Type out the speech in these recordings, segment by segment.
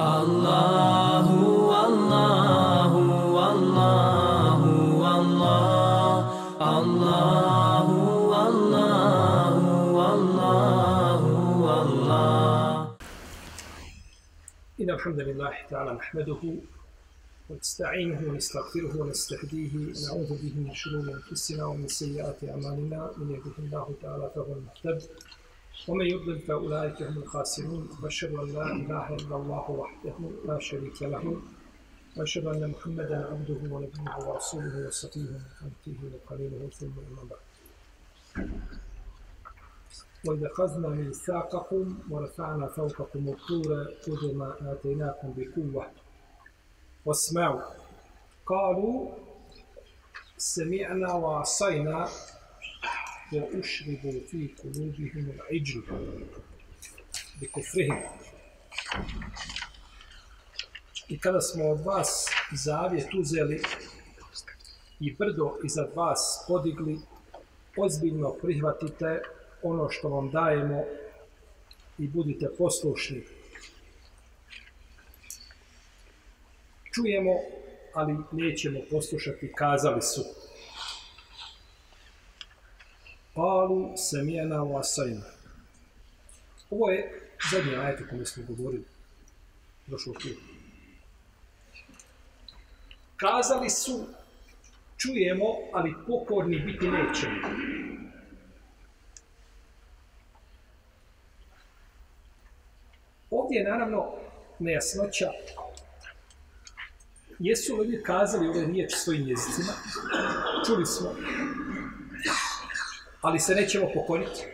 الله والله والله والله الله والله والله والله إن الحمد لله تعالى نحمده ونستعينه ونستغفره ونستهديه ونعوذ به من شرور أنفسنا ومن سيئات أعمالنا. من يهده الله تعالى فهو المهتد ومن يضلل فأولئك هم الخاسرون. وأشهد أن لا إله إلا الله وحده لا شريك له. وأشهد أن محمدا عبده ونبيه ورسوله وصفيه من خلقه وقليله ثم أما بعد. وإذا أخذنا ميثاقكم ورفعنا فوقكم الطور خذوا ما آتيناكم بقوة. واسمعوا. قالوا سمعنا وعصينا وأشربوا في قلوبهم العجل بكفرهم I kada smo od vas zavjet uzeli i brdo iznad vas podigli, ozbiljno prihvatite ono što vam dajemo i budite poslušni. Čujemo, ali nećemo poslušati, kazali su. Palu semijena vasajna. Ovo je zadnji ajet o kome smo govorili. Došlo tu. Kazali su, čujemo, ali pokorni biti nećemo. Ovdje je naravno nejasnoća jesu li kazali ove riječi svojim jezicima, čuli smo, ali se nećemo pokoriti.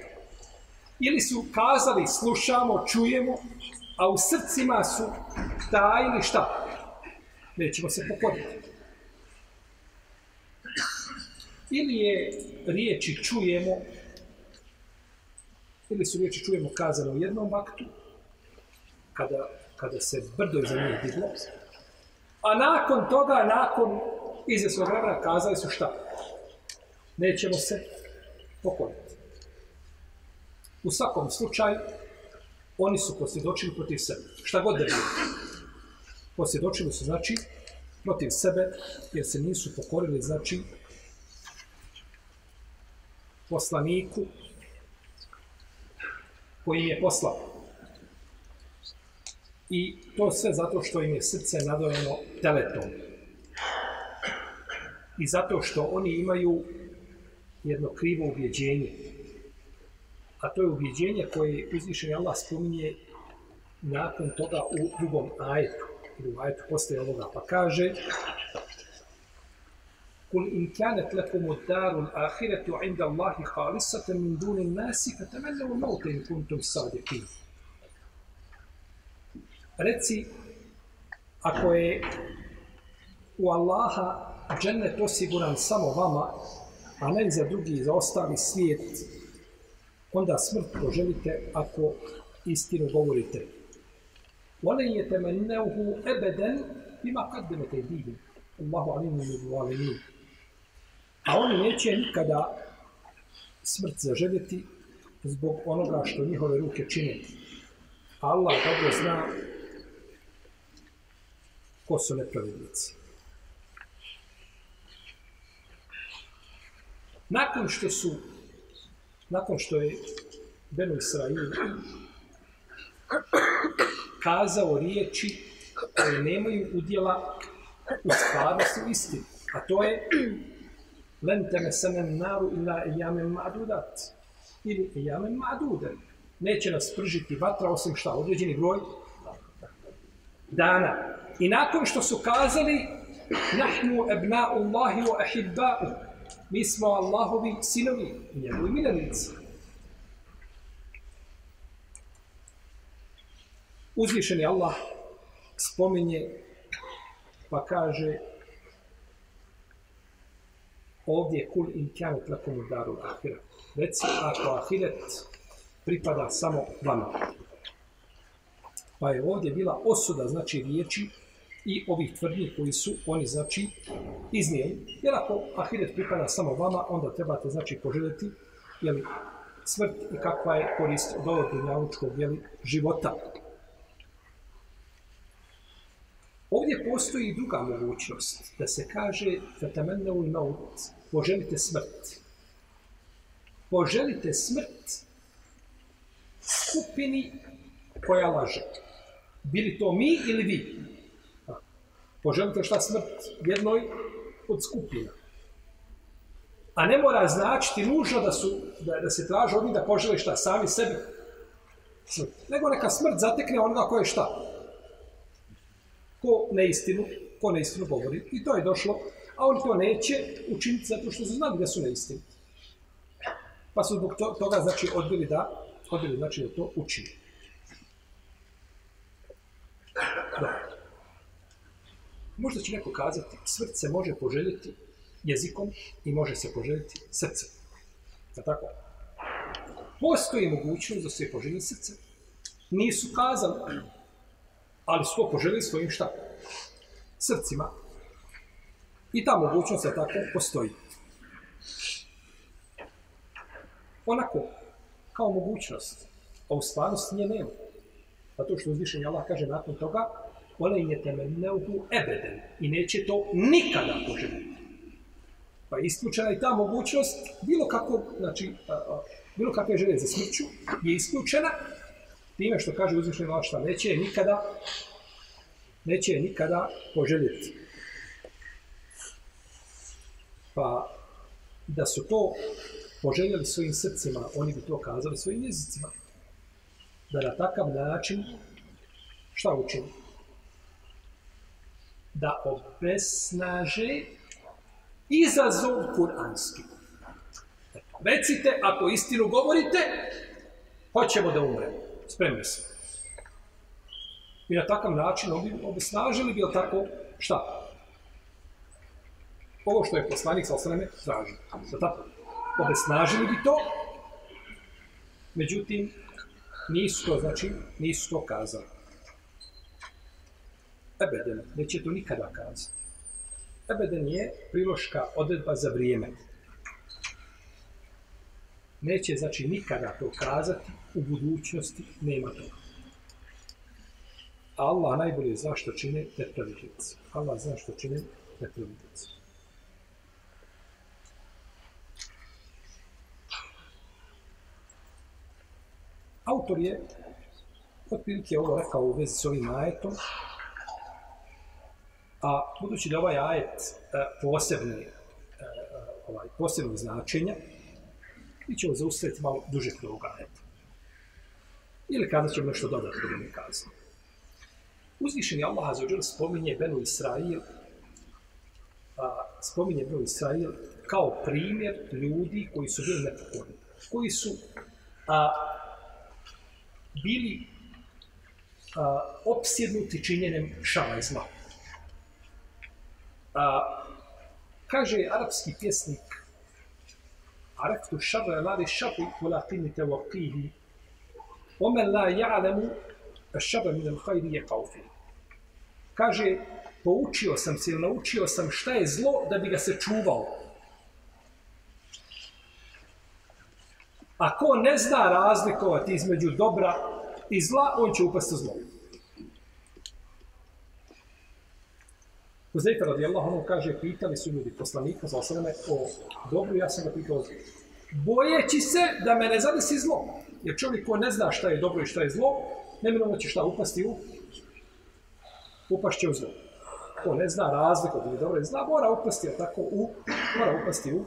Ili su kazali, slušamo, čujemo, a u srcima su tajili šta? Nećemo se pokoriti. Ili je riječi čujemo, ili su riječi čujemo kazane u jednom vaktu, kada, kada se brdo iza njih diglo, a nakon toga, nakon izvjesnog vremena, kazali su šta? Nećemo se pokoriti. U svakom slučaju, oni su posvjedočili protiv sebe. Šta god da bilo. Posvjedočili su, znači, protiv sebe, jer se nisu pokorili, znači, poslaniku koji im je poslao. I to sve zato što im je srce nadojeno teletom. I zato što oni imaju jedno krivo ubjeđenje. A to je ubjeđenje koje uzvišen Allah spominje nakon toga u drugom ajetu. Ili u ajetu postoje ovoga. Pa kaže Kul in kanet lekum od darul ahiretu inda Allahi halisate min dunin nasi fatamannavu maute in kuntum sadiqin. Reci, ako je u Allaha džennet osiguran samo vama, a ne za drugi, za ostali svijet, onda smrt poželite ako istinu govorite. Vole je temenneuhu ebeden ima kad demete divim. Allahu alimu i alimu. A oni neće nikada smrt zaželjeti zbog onoga što njihove ruke čine. Allah dobro zna ko su nepravednici. Nakon što su, nakon što je Benu Israil kazao riječi koje nemaju udjela u stvarnosti u istinu, a to je len teme semen naru ila ejame madudat ili ejame ma'duden. Neće nas pržiti vatra osim šta, određeni broj dana. I nakon što su kazali nahnu ebna'u Allahi wa ahibba'u mi smo Allahovi sinovi i njegovi miljenici. Uzvišeni Allah spominje pa kaže ovdje kul in kjanet lakum daru ahira. Reci ako ahiret pripada samo vama. Pa je ovdje bila osuda, znači riječi i ovih tvrdnji koji su oni, znači, iznijeli. Jer ako ahiret pripada samo vama, onda trebate, znači, poželjeti jeli, smrt i kakva je korist od ovog dunjavučkog jeli, života. Ovdje postoji i druga mogućnost, da se kaže fatamenne u maut, poželite smrt. Poželite smrt skupini koja laže. Bili to mi ili vi? Poželite šta smrt jednoj od skupina. A ne mora značiti nužno da, su, da, da se traže od njih da požele šta, sami sebi. Smrt. Nego neka smrt zatekne onoga ko je šta. Ko neistinu, ko neistinu govori. I to je došlo. A oni to neće učiniti zato što su znali da su neistini. Pa su zbog toga znači odbili da odbili znači da to učini. Možda će neko kazati, smrt se može poželjeti jezikom i može se poželjeti srcem. Je tako? Postoji mogućnost da se poželji srce. Nisu kazali, ali su to poželjeli svojim šta? Srcima. I ta mogućnost je tako postoji. Onako, kao mogućnost, a u stvarnosti nje nema. Pa Zato što uzvišenje Allah kaže nakon toga, Ole je temeneuhu ebeden i neće to nikada poželjeti. Pa je isključena i ta mogućnost, bilo kako, znači, a, a, bilo kakve želje za smrću, je isključena time što kaže uzvišenje Allah šta neće je nikada, neće je nikada poželjeti. Pa, da su to poželjeli svojim srcima, oni bi to kazali svojim jezicima. Da na takav način, šta učiniti? Da obesnaže izazov kuranski. Recite, ako istinu govorite, hoćemo da umremo. Spremni smo. I na takav način obi, obesnažili bi tako, šta? Ovo što je poslanik sa osreme tražio. Da tako? obesnažili bi to, međutim, nisu to, znači, nisu to kazali. Ebeden, neće to nikada kazati. Ebeden je priloška odredba za vrijeme. Neće, znači, nikada to kazati, u budućnosti nema toga. Allah najbolje zna što čine nepravilnici. Allah zna što čine nepravilnici. Autor je otprilike ovo rekao u vezi s ovim ajetom, a budući da ovaj ajet e, posebne, e, ovaj, posebnog značenja, mi ćemo zaustaviti malo duže kod ovog ajeta. Ili kada ćemo nešto dodati da mi kazati. Uzvišeni Allah Azzawajal spominje Benu Israil, a, spominje Benu Israil kao primjer ljudi koji su bili nepokorni, koji su a, bili a, opsjednuti činjenjem šala i zla. A, kaže arapski pjesnik Araftu šarra lari šarri kula qinite wa qihi Omen la ja'lemu šarra minel hajri je kaufi. Kaže, poučio sam se ili naučio sam šta je zlo da bi ga se čuvao. Ako ne zna razlikovati između dobra i zla, on će upasti zlo. Huzeyfe radijallahu anhu kaže, pitali su ljudi poslanika za osreme o dobru, ja sam ga pitao o zlo. Bojeći se da me ne zadesi zlo. Jer čovjek ko ne zna šta je dobro i šta je zlo, neminovno će šta upasti u upašće u zlo. Ko ne zna razliku da je dobro i zla, mora upasti tako u, mora upasti u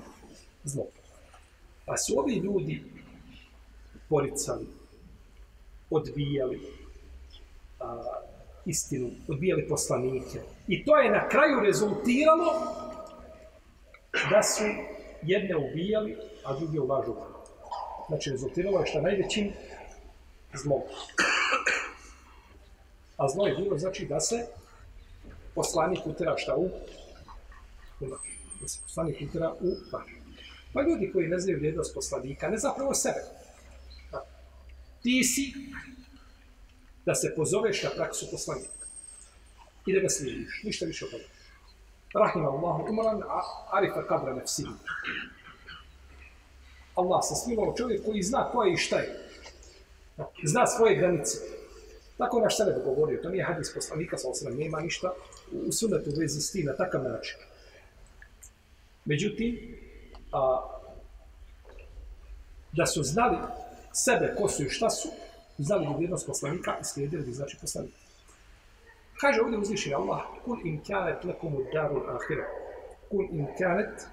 zlo. Pa su ovi ljudi poricali, odbijali a, istinu, odbijali poslanike. I to je na kraju rezultiralo da su jedne ubijali, a druge ulažu. Znači, rezultiralo je što najvećim zlom. A zlo je bilo, znači, da se poslanik utera šta u? Da se poslanik utera u bar. Pa ljudi koji ne znaju vrijednost poslanika, ne zapravo sebe. Ti si da se pozoveš na praksu poslanika i da ga slijediš. Ništa više od toga. Rahim Allahu umaran, arifa kadra nefsi. Allah se smilovao čovjek koji zna ko je i šta je. Zna svoje granice. Tako naš sebe govorio, to nije hadis poslanika, sa osram, nema ništa u sunetu u vezi s tim na takav način. Međutim, a, da su znali sebe ko su i šta su, znali bi vjernost poslanika i slijedili bi znači poslanika. Kaže ovdje uzviši Allah, kul in kanet lekomu daru ahiret. Kul in kanet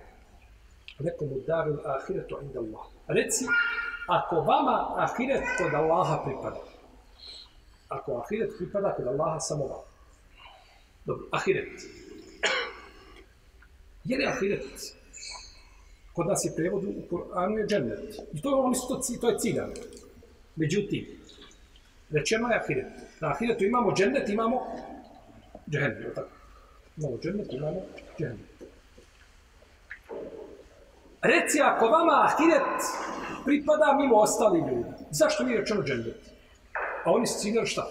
lekomu daru ahiretu inda Allah. Reci, ako vama ahiret kod Allaha pripada, ako ahiret pripada kod Allaha samo vam. Dobro, ahiret. Je li ahiret? Kod nas je prevod u Koranu je džennet. I to, oni su to, to je ciljan. Međutim, rečeno je ahiret. Na ahiretu imamo džennet, imamo džehennem, Je tako? Imamo džennet, imamo džehennem. Reci, ako vama ahiret pripada mimo ostali ljudi, zašto nije rečeno džennet? A oni su ciljali šta?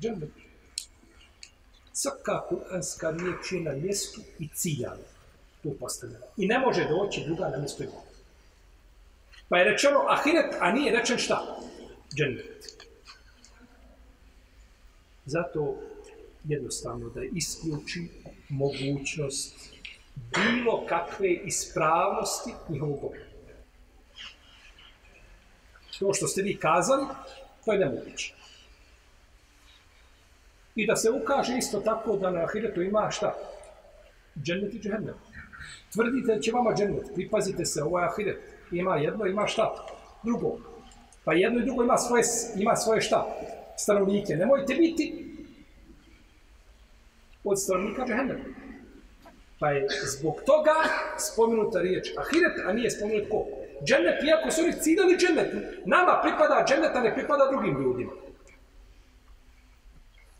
Džennet. Svaka kuranska riječ je na mjestu i ciljana tu postavljena. I ne može doći druga na mjesto ima. Pa je rečeno ahiret, a nije rečen šta? Džennet. Zato jednostavno da isključi mogućnost bilo kakve ispravnosti njihovog Boga. To što ste vi kazali, to je nemoguće. I da se ukaže isto tako da na ahiretu ima šta? Džennet i džehennem. Tvrdite da će vama džennet, pripazite se, ovo je ahiret. Ima jedno, ima šta? Drugo. Pa jedno i drugo ima svoje, ima svoje šta? Stanovnike. Nemojte biti od stanovnika džehennema. Pa je zbog toga spomenuta riječ ahiret, a nije spomenut ko? Džennet, iako su oni ciljali džennet, nama pripada džennet, a ne pripada drugim ljudima.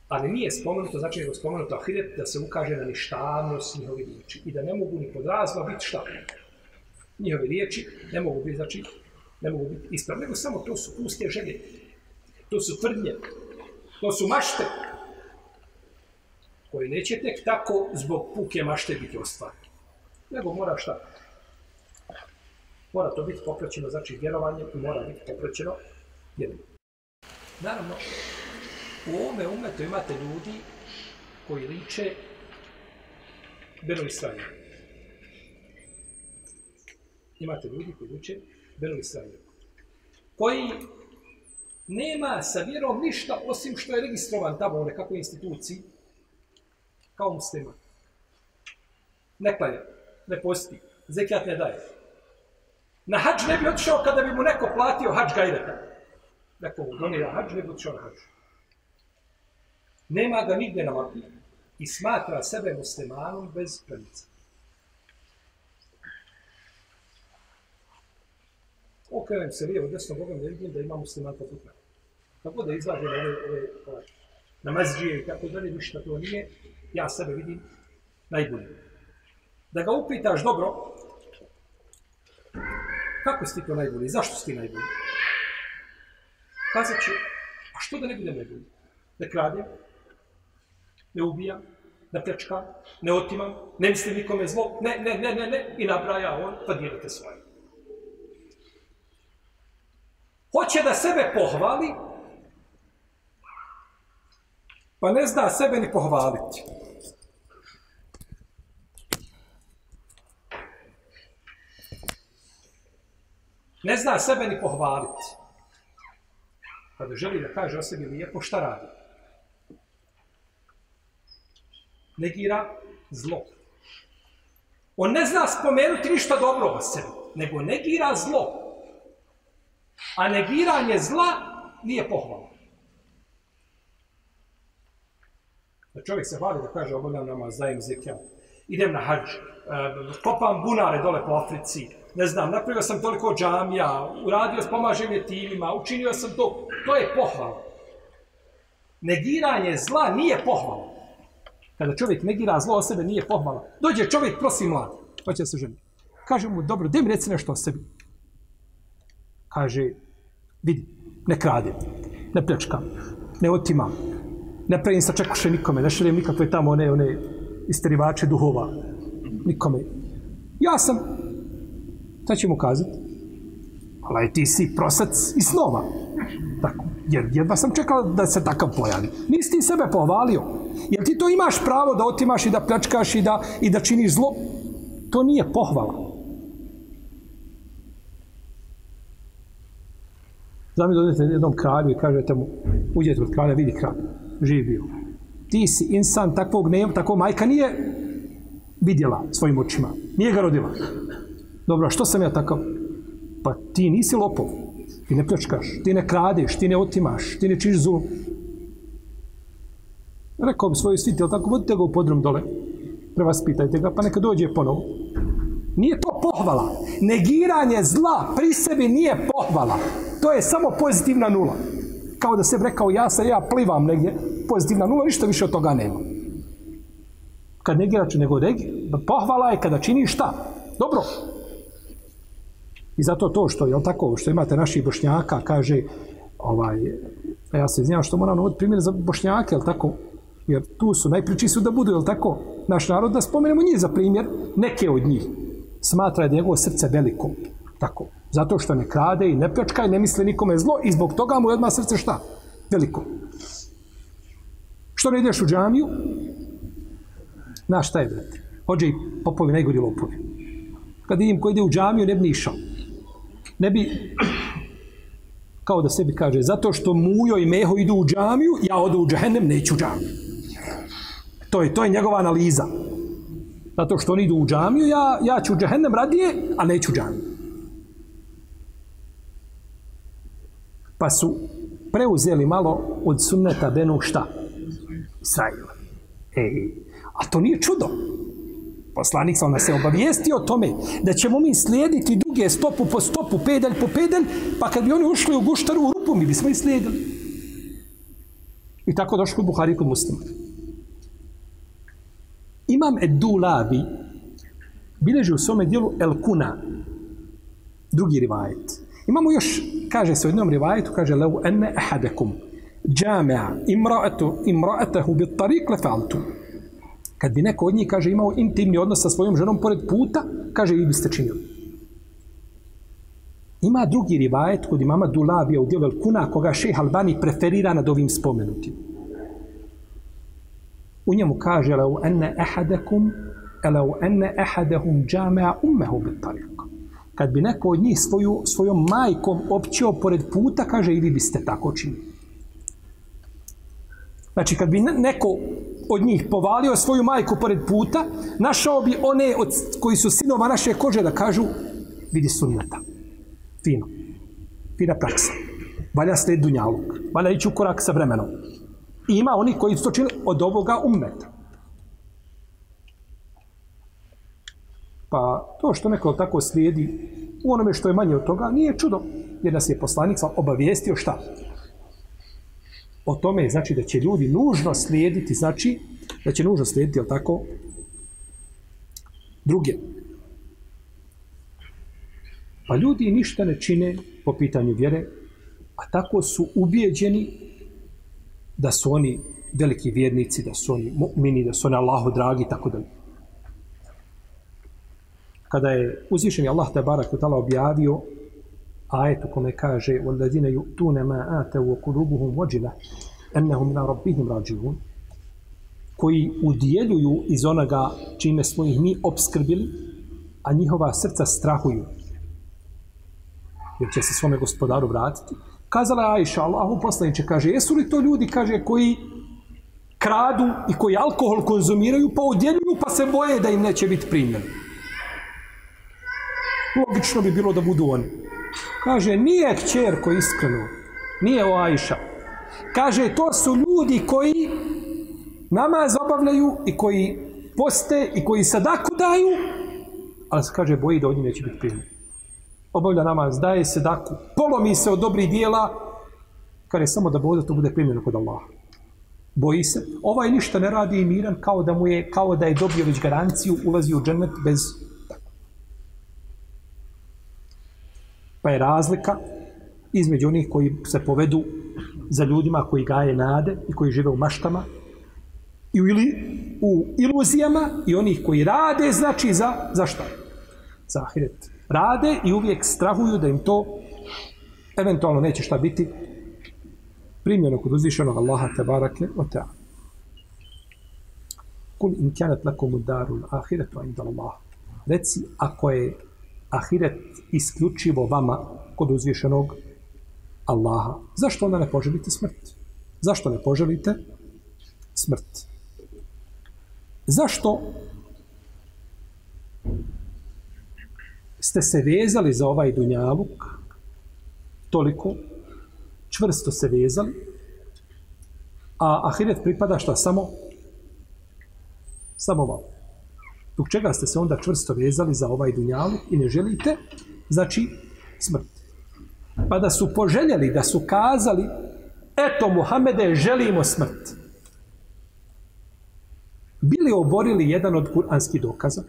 Ali nije spomenuto, znači nego spomenuto ahiret, da se ukaže na ništavnost njihove riječi. I da ne mogu ni pod razva biti šta? Njihove riječi ne mogu biti, znači, ne mogu biti ispravne, nego samo to su puste želje. To su tvrdnje. To su mašte. Koje neće tek tako zbog puke mašte biti ostvarne. Nego mora šta? Mora to biti popraćeno, znači vjerovanjem i mora biti popraćeno jednim. Naravno, u ovome umetu imate ljudi koji liče Beno Israel. Imate ljudi koji liče Beno Israel. Koji nema sa vjerom ništa osim što je registrovan tamo u nekakvoj instituciji kao musliman. Ne klanja, ne posti, zekijat ne daje. Na hađ ne bi otišao kada bi mu neko platio hađ gajreta. Neko mu donira hađ, ne bi otišao na hađ. Nema ga nigde na mapi i smatra sebe muslimanom bez pravica. Okrenem se lijevo, desno, Bogom ne vidim da ima musliman poput mene. Kako da izlaže na ove, ove, ove na mazđije i tako dalje, ništa to nije, ja sebe vidim najbolji. Da ga upitaš, dobro, kako si ti to najbolji, zašto si ti najbolji? Kazat ću, a što da ne budem najbolji? Ne kradem, ne ubijam, ne pljačkam, ne otimam, ne mislim nikome zlo, ne, ne, ne, ne, ne, i nabraja on, pa dijelite svoje. Hoće da sebe pohvali, pa ne zna sebe ni pohvaliti. Ne zna sebe ni pohvaliti. Pa Kada želi da kaže o sebi lijepo, šta radi? Negira zlo. On ne zna spomenuti ništa dobro o sebi, nego negira zlo. A negiranje zla nije pohvala. Da čovjek se hvali da kaže obavljam namaz, dajem zekijat, idem na hađ, eh, kopam bunare dole po Africi, ne znam, napravio sam toliko džamija, uradio, pomažem je timima, učinio sam to, to je pohvala. Negiranje zla nije pohvala. Kada čovjek negira zlo o sebe, nije pohvala. Dođe čovjek, prosi mlad, pa hoće se ženi. Kaže mu, dobro, daj mi reci nešto o sebi. Kaže, vidi, ne kradim, ne pljačkam, ne otimam, ne pravim sa čekuše nikome, ne šaljem nikakve tamo one, one isterivače duhova, nikome. Ja sam, šta ćemo kazati? Ali ti si prosac i snova. Tako. Jer jedva sam čekao da se takav pojavi. Nisi ti sebe pohvalio. Jer ti to imaš pravo da otimaš i da pljačkaš i da, i da činiš zlo. To nije pohvala. Zami dođete jednom kralju i kažete mu, uđete od kralja, vidi kralj, živi bio. Ti si insan takvog nema, tako majka nije vidjela svojim očima. Nije ga rodila. Dobro, što sam ja takav? Pa ti nisi lopov. Ti ne pljačkaš, ti ne kradeš, ti ne otimaš, ti ne čiš zulom. Rekao bi svoju sviti, ali tako, vodite ga u podrum dole. Prevaspitajte ga, pa neka dođe ponovo. Nije to pohvala. Negiranje zla pri sebi nije pohvala. To je samo pozitivna nula. Kao da se rekao, ja se ja plivam negdje, pozitivna nula, ništa više od toga nema. Kad negiraš nego regi, pohvala je kada činiš šta? Dobro. I zato to što je tako, što imate naših bošnjaka, kaže, ovaj, ja se iznijem što moram navoditi primjer za bošnjake, jel tako? Jer tu su, najpriči su da budu, jel tako? Naš narod, da spomenemo njih za primjer, neke od njih smatra da je njegovo srce veliko. Tako. Zato što ne krade i ne pljačka i ne misli nikome zlo i zbog toga mu je odmah srce šta? Veliko. Što ne ideš u džamiju? Na šta je, brate? Hođe i popovi najgori lopovi. Kad vidim ko ide u džamiju, ne bi išao. Ne bi, kao da sebi kaže, zato što Mujo i Meho idu u džamiju, ja odu u džahennem, neću u džamiju. To je, to je njegova analiza. Zato što oni idu u džamiju, ja, ja ću u džahennem radije, a neću u džamiju. Pa su preuzeli malo od sunneta Benu šta? Israila. Ej, a to nije čudo. Poslanik sam nas se obavijestio o tome da ćemo mi slijediti duge stopu po stopu, pedalj po pedalj, pa kad bi oni ušli u guštaru u rupu, mi bismo i slijedili. I tako došlo u Buhari kod muslima. Imam Edu Labi bileži u svome dijelu El Kuna, drugi rivajet. Imamo još, kaže se u jednom rivajetu, kaže leu enne ahadekum džamea imra'atu imra'atahu bit tariq lefaltum. Kad bi neko od njih, kaže, imao intimni odnos sa svojom ženom pored puta, kaže, vi biste činili. Ima drugi rivajet kod imama Dulavija u dijelu Kuna, koga šeha Albani preferira nad ovim spomenutim. U njemu kaže, lau enne ehadekum, lau enne ehadehum džamea ummehu bit tariq. Kad bi neko od njih svoju, svojom majkom općio pored puta, kaže, i vi biste tako činili. Znači, kad bi neko od njih povalio svoju majku pored puta, našao bi one od, koji su sinova naše kože da kažu, vidi sunnata. Fino. Fina praksa. Valja sled dunjaluk. Valja ići u korak sa vremenom. I ima oni koji su to činili od ovoga ummeta. Pa to što neko tako slijedi u onome što je manje od toga, nije čudo. Jer nas je poslanik obavijestio šta? O tome znači da će ljudi nužno slijediti, znači da će nužno slijediti, jel tako, druge. Pa ljudi ništa ne čine po pitanju vjere, a tako su ubijeđeni da su oni veliki vjernici, da su oni mu'mini, da su oni Allahu dragi, tako da. Kada je uzvišen Allah te barak objavio ajet u kome kaže وَالَّذِينَ يُؤْتُونَ مَا آتَوْا وَقُلُوبُهُمْ وَجِلَ أَنَّهُمْ مِنَا رَبِّهِمْ رَاجِعُونَ koji udjeljuju iz onoga čime smo ih mi obskrbili, a njihova srca strahuju, jer će se svome gospodaru vratiti. Kazala je Aisha, Allahu poslaniče, kaže, jesu li to ljudi, kaže, koji kradu i koji alkohol konzumiraju, pa udjeljuju, pa se boje da im neće biti primljeni. Logično bi bilo da budu oni. Kaže, nije kćerko iskreno. Nije o Ajša. Kaže, to su ljudi koji namaz obavljaju i koji poste i koji sadaku daju, ali se kaže, boji da od njih neće biti primjer. Obavlja namaz, daje sadaku, polomi se od dobrih dijela, kaže, samo da bude to bude primjer kod Allaha. Boji se. Ovaj ništa ne radi i miran kao da mu je, kao da je dobio već garanciju, ulazi u džennet bez Pa je razlika između onih koji se povedu za ljudima koji gaje nade i koji žive u maštama i u, ili, u iluzijama i onih koji rade, znači za, za šta? Za ahiret. Rade i uvijek strahuju da im to eventualno neće šta biti primljeno kod uzvišenog Allaha tebarake o te Kul in kanat lakum darul ahiretu inda Allah. Reci, ako je ahiret isključivo vama kod uzvišenog Allaha, zašto onda ne poželite smrt? Zašto ne poželite smrt? Zašto ste se vezali za ovaj dunjaluk toliko čvrsto se vezali a ahiret pripada šta samo samo vam dok čega ste se onda čvrsto vezali za ovaj dunjalu i ne želite znači smrt pa da su poželjeli da su kazali eto Muhammede želimo smrt bili oborili jedan od kuranskih dokaza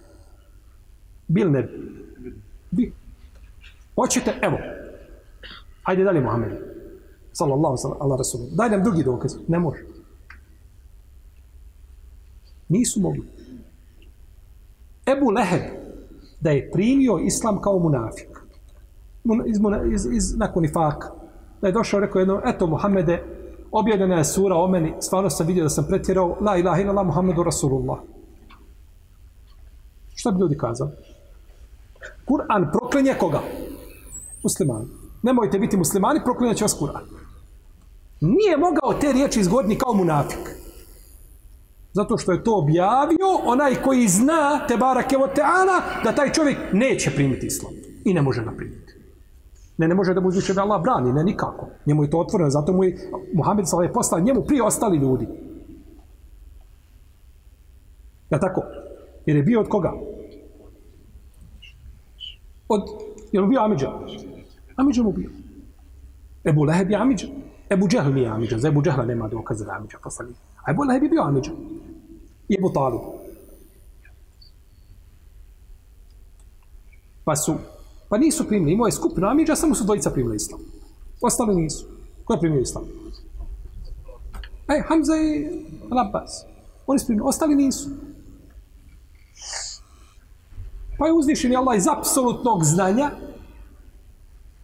bil ne bi hoćete evo Hajde dalje, Muhammed. Sallallahu sallam, Allah rasulun. Daj nam drugi dokaz. Ne može. Nisu mogli. Ebu Leheb, da je primio islam kao munafik. Iz, iz, iz, nakon ifaka. Da je došao rekao jedno, eto Muhammede, objavljena je sura o meni, stvarno sam vidio da sam pretjerao, la ilaha ila la Muhammedu Rasulullah. Šta bi ljudi kazali? Kur'an proklinje koga? Muslimani nemojte biti muslimani, proklinje će vas Kur'an. Nije mogao te riječi izgodni kao munafik. Zato što je to objavio onaj koji zna te barake od teana da taj čovjek neće primiti islam. I ne može naprimiti. Ne, ne može da mu uzviše da Allah brani, ne nikako. Njemu je to otvoreno, zato mu je Muhammed sa je postao njemu prije ostali ljudi. Ja tako? Jer je bio od koga? Od, je li bio Amidža? Amidža mu bio. Ebu Leheb je Amidža. Ebu Džehl nije Amidža. Za Ebu Džehla nema dokaza da je Amidža poslanik. A Ebu Leheb je bio Amidža. I Ebu Talib. Pa su, pa nisu primili. Imao je skupinu Amidža, samo su dvojica primili islam. Ostali nisu. Ko je primio islam? Ej, Hamza i Labbas. Oni su primili. Ostali nisu. Pa je uzvišen Allah iz apsolutnog znanja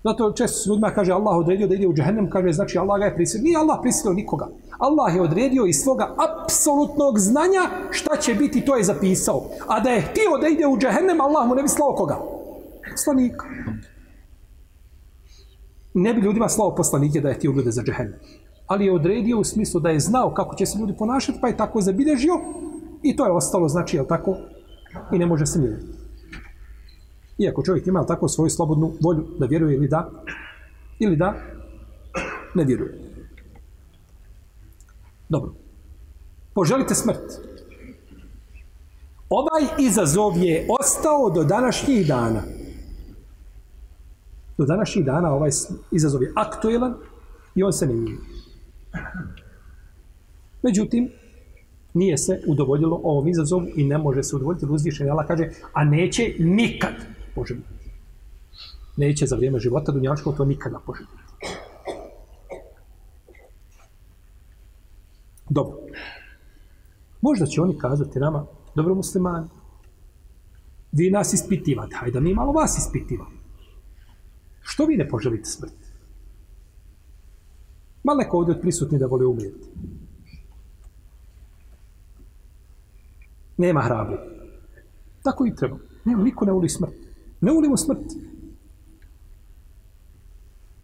Zato često s ljudima kaže Allah odredio da ide u džahennem, kaže znači Allah ga je prisilio. Nije Allah prisilio nikoga. Allah je odredio iz svoga apsolutnog znanja šta će biti, to je zapisao. A da je htio da ide u džehennem, Allah mu ne bi slao koga? Poslanika. Ne bi ljudima slao poslanike da je htio ljude za džehennem. Ali je odredio u smislu da je znao kako će se ljudi ponašati, pa je tako zabilježio i to je ostalo, znači, je tako? I ne može se mijenjati. Iako čovjek ima tako svoju slobodnu volju da vjeruje ili da, ili da ne vjeruje. Dobro. Poželite smrt. Ovaj izazov je ostao do današnjih dana. Do današnjih dana ovaj izazov je aktuelan i on se ne mijenja. Međutim, nije se udovoljilo ovom izazovu i ne može se udovoljiti. Uzvišen Allah kaže, a neće nikad može. Neće za vrijeme života dunjačkog to nikada može Dobro. Možda će oni kazati nama, dobro muslimani, vi nas ispitivate, hajde mi malo vas ispitivamo. Što vi ne poželite smrt? Malo neko ovdje od prisutni da vole umrijeti. Nema hrabri. Tako i treba. Nema, niko ne voli smrt. Ne volimo smrt.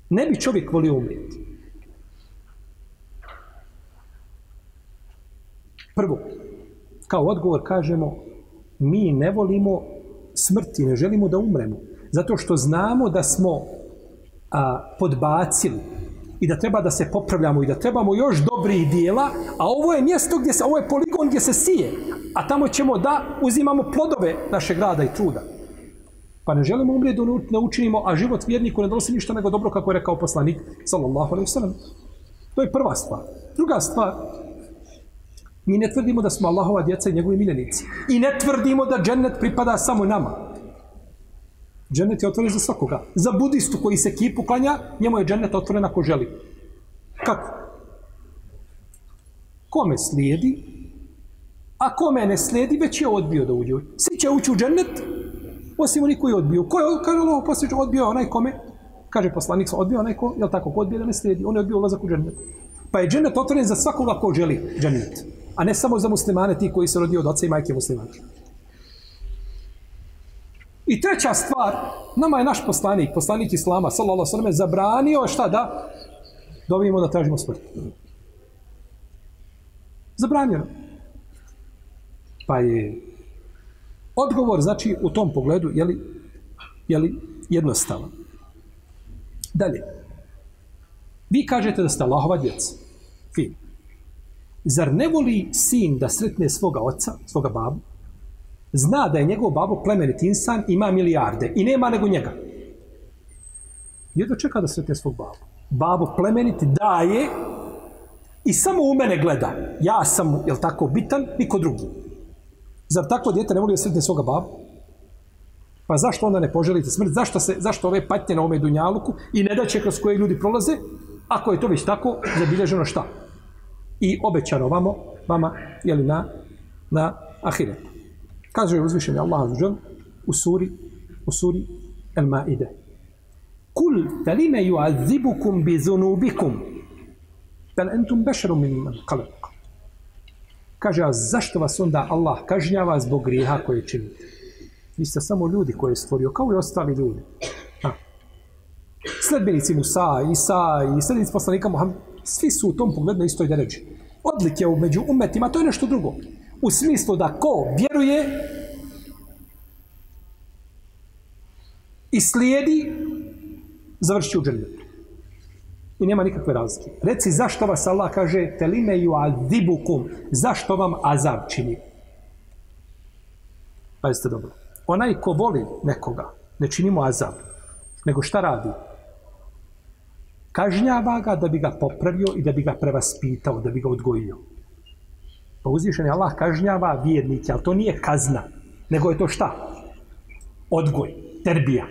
Ne bi čovjek volio umrijeti. Prvo, kao odgovor kažemo, mi ne volimo smrti, ne želimo da umremo. Zato što znamo da smo a, podbacili i da treba da se popravljamo i da trebamo još dobrih dijela, a ovo je mjesto gdje se, ovo je poligon gdje se sije, a tamo ćemo da uzimamo plodove našeg rada i truda. Pa ne želimo umrijeti da ne učinimo, a život vjerniku ne donosi ništa nego dobro, kako je rekao poslanik, sallallahu alaihi sallam. To je prva stvar. Druga stvar, mi ne tvrdimo da smo Allahova djeca i njegovi miljenici. I ne tvrdimo da džennet pripada samo nama. Džennet je otvoren za svakoga. Za budistu koji se kipu klanja, njemu je džennet otvoren ako želi. Kako? Kome slijedi? A kome ne slijedi, već je odbio da uđe. Svi će ući u džennet, Osim oni koji je odbio. Ko je, kaže Allah posljedno, odbio onaj kome? Kaže poslanik, odbio onaj ko, jel tako, ko odbio da ne slijedi? On je odbio ulazak u džennet. Pa je džennet otvoren za svakoga ko želi džennet. A ne samo za muslimane, ti koji se rodio od oca i majke muslimana. I treća stvar, nama je naš poslanik, poslanik Islama, sallallahu sallam, zabranio šta da? Dobijemo da tražimo smrt. Zabranjeno. Pa je odgovor, znači, u tom pogledu, je li, je li jednostavan. Dalje. Vi kažete da ste Allahova djeca. Fino. Zar ne voli sin da sretne svoga oca, svoga babu? Zna da je njegov babo plemenit insan, ima milijarde i nema nego njega. Jedno čeka da sretne svog babu. Babo plemenit daje i samo u mene gleda. Ja sam, jel tako, bitan, niko drugi. Zar tako djete ne voli da sretne svoga babu? Pa zašto onda ne poželite smrt? Zašto, se, zašto ove patnje na ome dunjaluku i ne daće kroz koje ljudi prolaze? Ako je to već tako, zabilježeno šta? I obećano vamo, vama, jeli na, na ahiret. Kaže uzvišeni Allah azuđel u suri, u suri El Maide. Kul felime yu'azibukum bi zunubikum bel entum bešerum min kalak. Kaže, a zašto vas onda Allah kažnjava zbog grijeha koje činite? Vi ste samo ljudi koje je stvorio, kao i ostali ljudi. Ha. Sledbenici Musa, Isa i sledbenici poslanika Muhammed, svi su u tom pogledu na istoj deređi. Odlike među umetima, to je nešto drugo. U smislu da ko vjeruje i slijedi, završi u džennetu. I nema nikakve razlike. Reci zašto vas Allah kaže telime ju adibukum, zašto vam azab čini? Pazite dobro. Onaj ko voli nekoga, ne čini mu azab, nego šta radi? Kažnjava ga da bi ga popravio i da bi ga prevaspitao, da bi ga odgojio. Pa uzvišen je Allah kažnjava vjernike, ali to nije kazna, nego je to šta? Odgoj, terbija,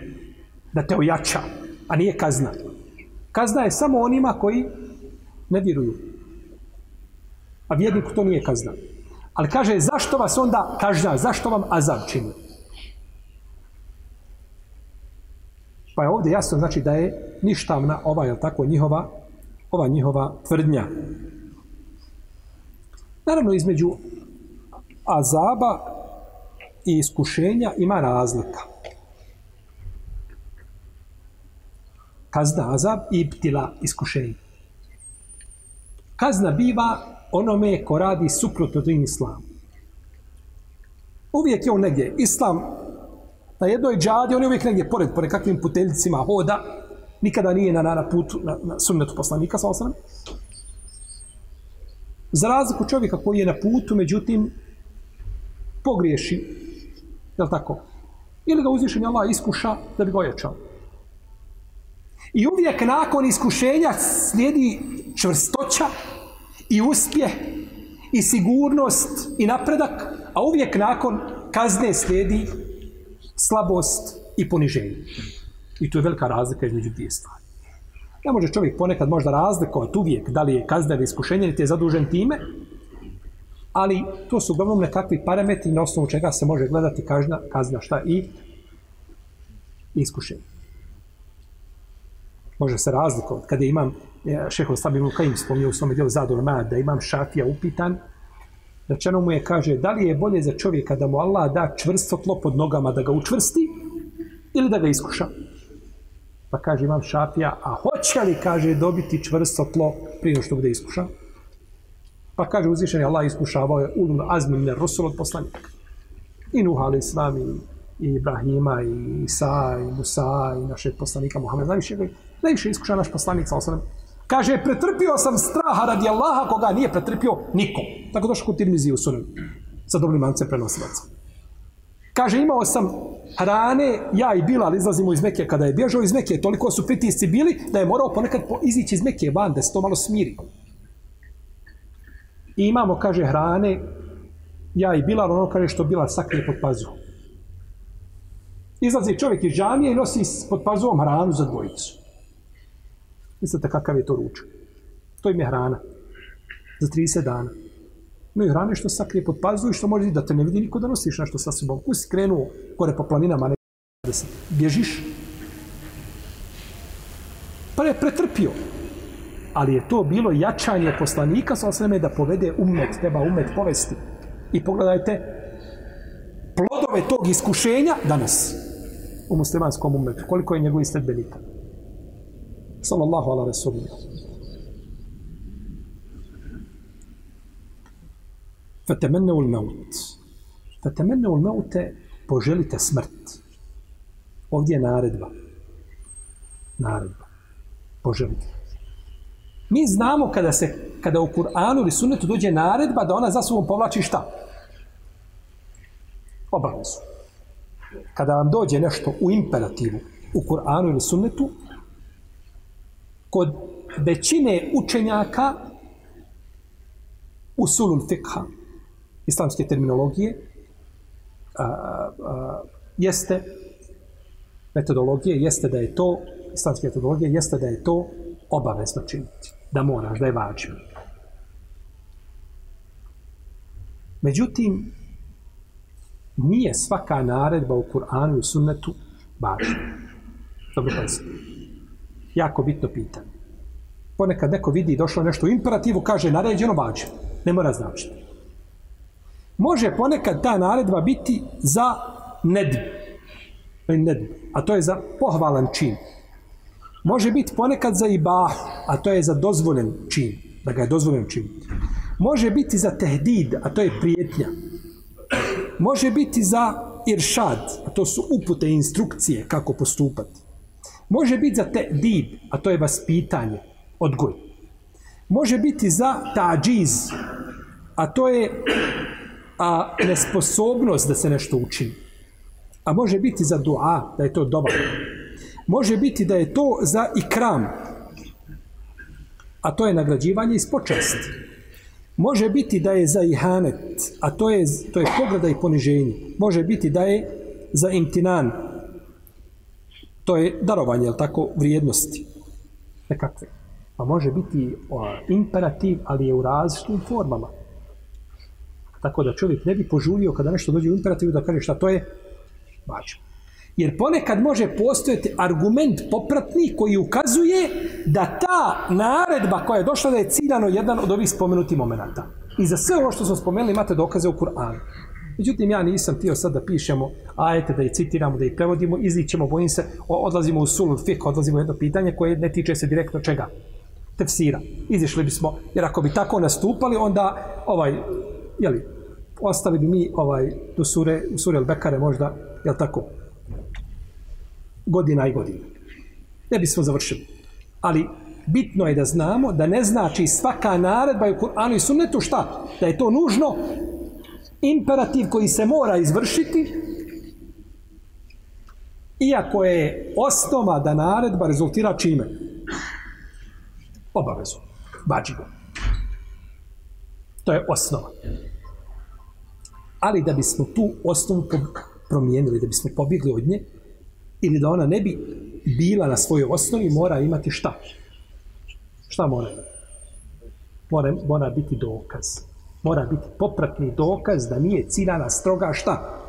da te ojača, a nije kazna. Kazna je samo onima koji ne vjeruju. A vjerniku to nije kazna. Ali kaže, zašto vas onda kažnja, zašto vam azab čini? Pa je ovdje jasno znači da je ništavna ova, je tako, njihova, ova njihova tvrdnja. Naravno, između azaba i iskušenja ima razlika. Kazna, azab i ptila iskušenje. Kazna biva onome ko radi suprotno din islamu. Uvijek je on negdje. Islam na jednoj džadi, on je uvijek negdje pored, pored kakvim puteljicima hoda, nikada nije na, na putu, na, na sunnetu poslanika, sa osram. Za razliku čovjeka koji je na putu, međutim, pogriješi, je li tako? Ili ga uzvišen Allah iskuša da bi ga ojačao. I uvijek nakon iskušenja slijedi čvrstoća i uspjeh i sigurnost i napredak, a uvijek nakon kazne slijedi slabost i poniženje. I to je velika razlika između dvije stvari. Ne može čovjek ponekad možda razlikovati uvijek da li je kazna ili iskušenje, ili je zadužen time, ali to su uglavnom nekakvi parametri na osnovu čega se može gledati kazna, kazna šta i iskušenje. Može se razlikovati. Kada imam e, šeho Stabim Mukaim spomnio u svom dijelu Zador Mad, da imam šafija upitan, Rečeno mu je, kaže, da li je bolje za čovjeka da mu Allah da čvrsto tlo pod nogama da ga učvrsti ili da ga iskuša? Pa kaže, imam šafija, a hoće li, kaže, dobiti čvrsto tlo prije što bude iskušan? Pa kaže, uzvišen je Allah iskušavao je ulul azmin ne rusul od poslanika. I Nuh ali islam i, i Ibrahima i Isa i Musa i našeg poslanika Muhammed. Najviše, najviše iskuša naš poslanik, sa Kaže, pretrpio sam straha radi Allaha koga nije pretrpio nikom. Tako došao kod Tirmizi u sunem. Sa dobrim mancem prenosilaca. Kaže, imao sam hrane, ja i Bilal izlazimo iz Mekije kada je bježao iz Mekije. Toliko su pritisci bili da je morao ponekad izići iz Mekije van, da se to malo smiri. I imamo, kaže, hrane, ja i Bilal, ono kaže što Bilal sakrije pod pazuhom. Izlazi čovjek iz džamije i nosi pod pazuhom hranu za dvojicu. Mislite kakav je to ručak? To im je hrana. Za 30 dana. Imaju hrane što sakrije pod pazu i što može da te ne vidi niko da nosiš nešto sa sobom. Kusi si krenuo gore po planinama, ne da se bježiš. Pa je pretrpio. ali je to bilo jačanje poslanika sa osreme da povede umet, treba umet povesti. I pogledajte plodove tog iskušenja danas u muslimanskom umetu. Koliko je njegovih sledbenika. Sallallahu ala rasulina. Fatemenne ul maut. Fatemenne ul maute poželite smrt. Ovdje je naredba. Naredba. Poželite. Mi znamo kada se kada u Kur'anu ili sunnetu dođe naredba da ona za sobom povlači šta? Obavezu. Kada vam dođe nešto u imperativu u Kur'anu ili sunnetu, kod većine učenjaka usulul fikha, islamske terminologije, a, a, jeste metodologije, jeste da je to, islamske metodologije, jeste da je to obavezno činiti da moraš, da je vađiv. Međutim, nije svaka naredba u Kur'anu i sunnetu važna. Dobro pazite. Jako bitno pitanje. Ponekad neko vidi došlo nešto u imperativu, kaže naređeno vađiv. Ne mora značiti. Može ponekad ta naredba biti za nedb. E, nedb. A to je za pohvalan čin može biti ponekad za ibah, a to je za dozvoljen čin, da ga je dozvoljen čin. Može biti za tehdid, a to je prijetnja. Može biti za iršad, a to su upute i instrukcije kako postupati. Može biti za tehdid, a to je vaspitanje, odgoj. Može biti za tađiz, a to je a, nesposobnost da se nešto učini. A može biti za dua, da je to dobar može biti da je to za ikram, a to je nagrađivanje iz počasti. Može biti da je za ihanet, a to je, to je pograda i poniženje. Može biti da je za imtinan, to je darovanje, jel tako, vrijednosti. Nekakve. Pa može biti o, imperativ, ali je u različitim formama. Tako da čovjek ne bi požulio kada nešto dođe u imperativu da kaže šta to je važno. Jer ponekad može postojati argument popratni koji ukazuje da ta naredba koja je došla da je ciljano jedan od ovih spomenutih momenata. I za sve ovo što smo spomenuli imate dokaze u Kur'anu. Međutim, ja nisam htio sad da pišemo ajete, da ih citiramo, da ih prevodimo, izlićemo, bojim se, odlazimo u sul, fik, odlazimo u jedno pitanje koje ne tiče se direktno čega? Tefsira. Izišli bismo, jer ako bi tako nastupali, onda, ovaj, jeli, ostali bi mi ovaj, do sure, u sure Al-Bekare možda, jel tako, godina i godina. Ne bismo završili. Ali bitno je da znamo da ne znači svaka naredba u Kur'anu i sunnetu šta? Da je to nužno imperativ koji se mora izvršiti iako je osnova da naredba rezultira čime? Obavezu. Bađivo. To je osnova. Ali da bismo tu osnovu promijenili, da bismo pobjegli od nje, ili da ona ne bi bila na svojoj osnovi, mora imati šta? Šta mora imati? Mora, mora biti dokaz. Mora biti popratni dokaz da nije ciljana stroga šta?